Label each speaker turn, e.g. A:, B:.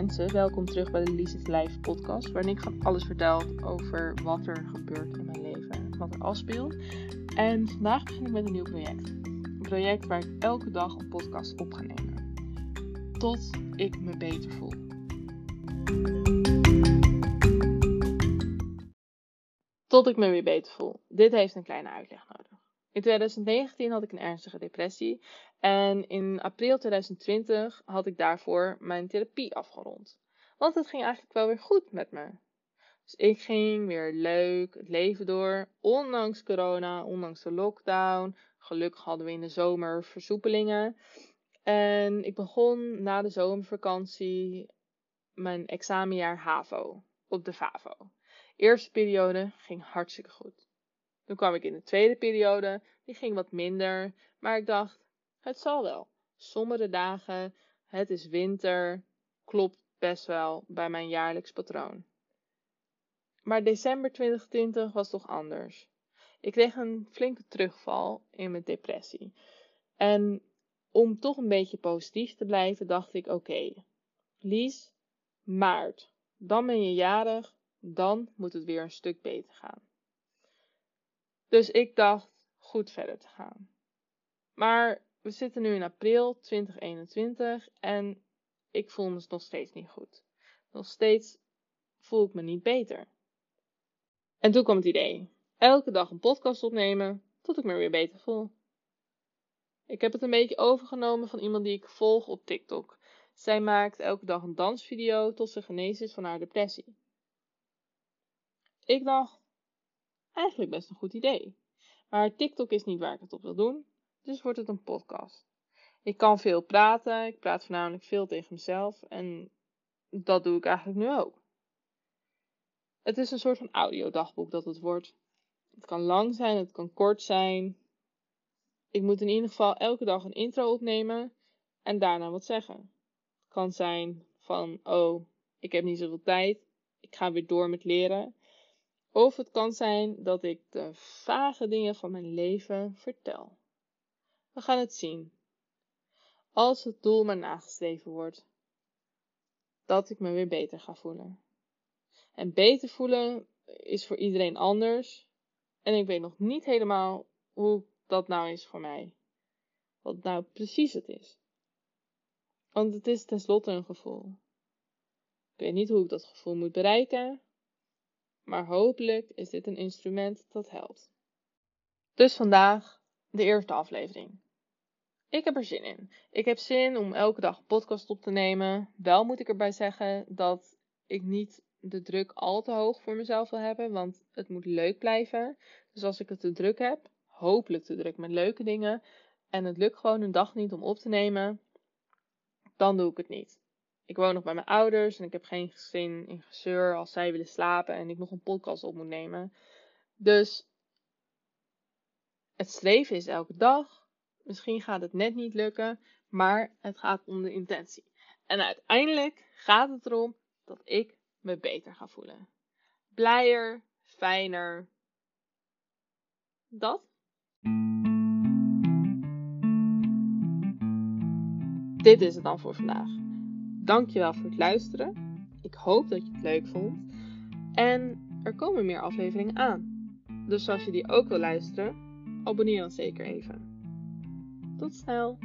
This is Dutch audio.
A: mensen, welkom terug bij de Lies Life podcast, waarin ik alles vertel over wat er gebeurt in mijn leven, wat er afspeelt. En vandaag begin ik met een nieuw project. Een project waar ik elke dag een podcast op ga nemen. Tot ik me beter voel. Tot ik me weer beter voel. Dit heeft een kleine uitleg nodig. In 2019 had ik een ernstige depressie en in april 2020 had ik daarvoor mijn therapie afgerond. Want het ging eigenlijk wel weer goed met me. Dus ik ging weer leuk het leven door, ondanks corona, ondanks de lockdown. Gelukkig hadden we in de zomer versoepelingen. En ik begon na de zomervakantie mijn examenjaar HAVO op de VAVO. Eerste periode ging hartstikke goed. Toen kwam ik in de tweede periode, die ging wat minder, maar ik dacht, het zal wel. Sommige dagen, het is winter, klopt best wel bij mijn jaarlijks patroon. Maar december 2020 was toch anders. Ik kreeg een flinke terugval in mijn depressie. En om toch een beetje positief te blijven, dacht ik: oké, Lies, maart, dan ben je jarig, dan moet het weer een stuk beter gaan. Dus ik dacht goed verder te gaan. Maar we zitten nu in april 2021 en ik voel me nog steeds niet goed. Nog steeds voel ik me niet beter. En toen kwam het idee: elke dag een podcast opnemen tot ik me weer beter voel. Ik heb het een beetje overgenomen van iemand die ik volg op TikTok. Zij maakt elke dag een dansvideo tot ze genezen is van haar depressie. Ik dacht, eigenlijk best een goed idee. Maar TikTok is niet waar ik het op wil doen, dus wordt het een podcast. Ik kan veel praten, ik praat voornamelijk veel tegen mezelf en dat doe ik eigenlijk nu ook. Het is een soort van audiodagboek dat het wordt. Het kan lang zijn, het kan kort zijn. Ik moet in ieder geval elke dag een intro opnemen en daarna wat zeggen. Het kan zijn van, oh, ik heb niet zoveel tijd, ik ga weer door met leren. Of het kan zijn dat ik de vage dingen van mijn leven vertel. We gaan het zien. Als het doel maar nagestreven wordt, dat ik me weer beter ga voelen. En beter voelen is voor iedereen anders. En ik weet nog niet helemaal hoe dat nou is voor mij. Wat nou precies het is. Want het is tenslotte een gevoel. Ik weet niet hoe ik dat gevoel moet bereiken, maar hopelijk is dit een instrument dat helpt. Dus vandaag de eerste aflevering. Ik heb er zin in. Ik heb zin om elke dag podcast op te nemen. Wel moet ik erbij zeggen dat ik niet de druk al te hoog voor mezelf wil hebben, want het moet leuk blijven. Dus als ik het te druk heb, hopelijk te druk met leuke dingen, en het lukt gewoon een dag niet om op te nemen, dan doe ik het niet. Ik woon nog bij mijn ouders en ik heb geen zin in gezeur als zij willen slapen en ik nog een podcast op moet nemen. Dus het streven is elke dag. Misschien gaat het net niet lukken, maar het gaat om de intentie. En uiteindelijk gaat het erom dat ik me beter ga voelen. Blijer, fijner. Dat. Dit is het dan voor vandaag. Dankjewel voor het luisteren. Ik hoop dat je het leuk vond. En er komen meer afleveringen aan. Dus als je die ook wil luisteren, abonneer dan zeker even. Tot snel!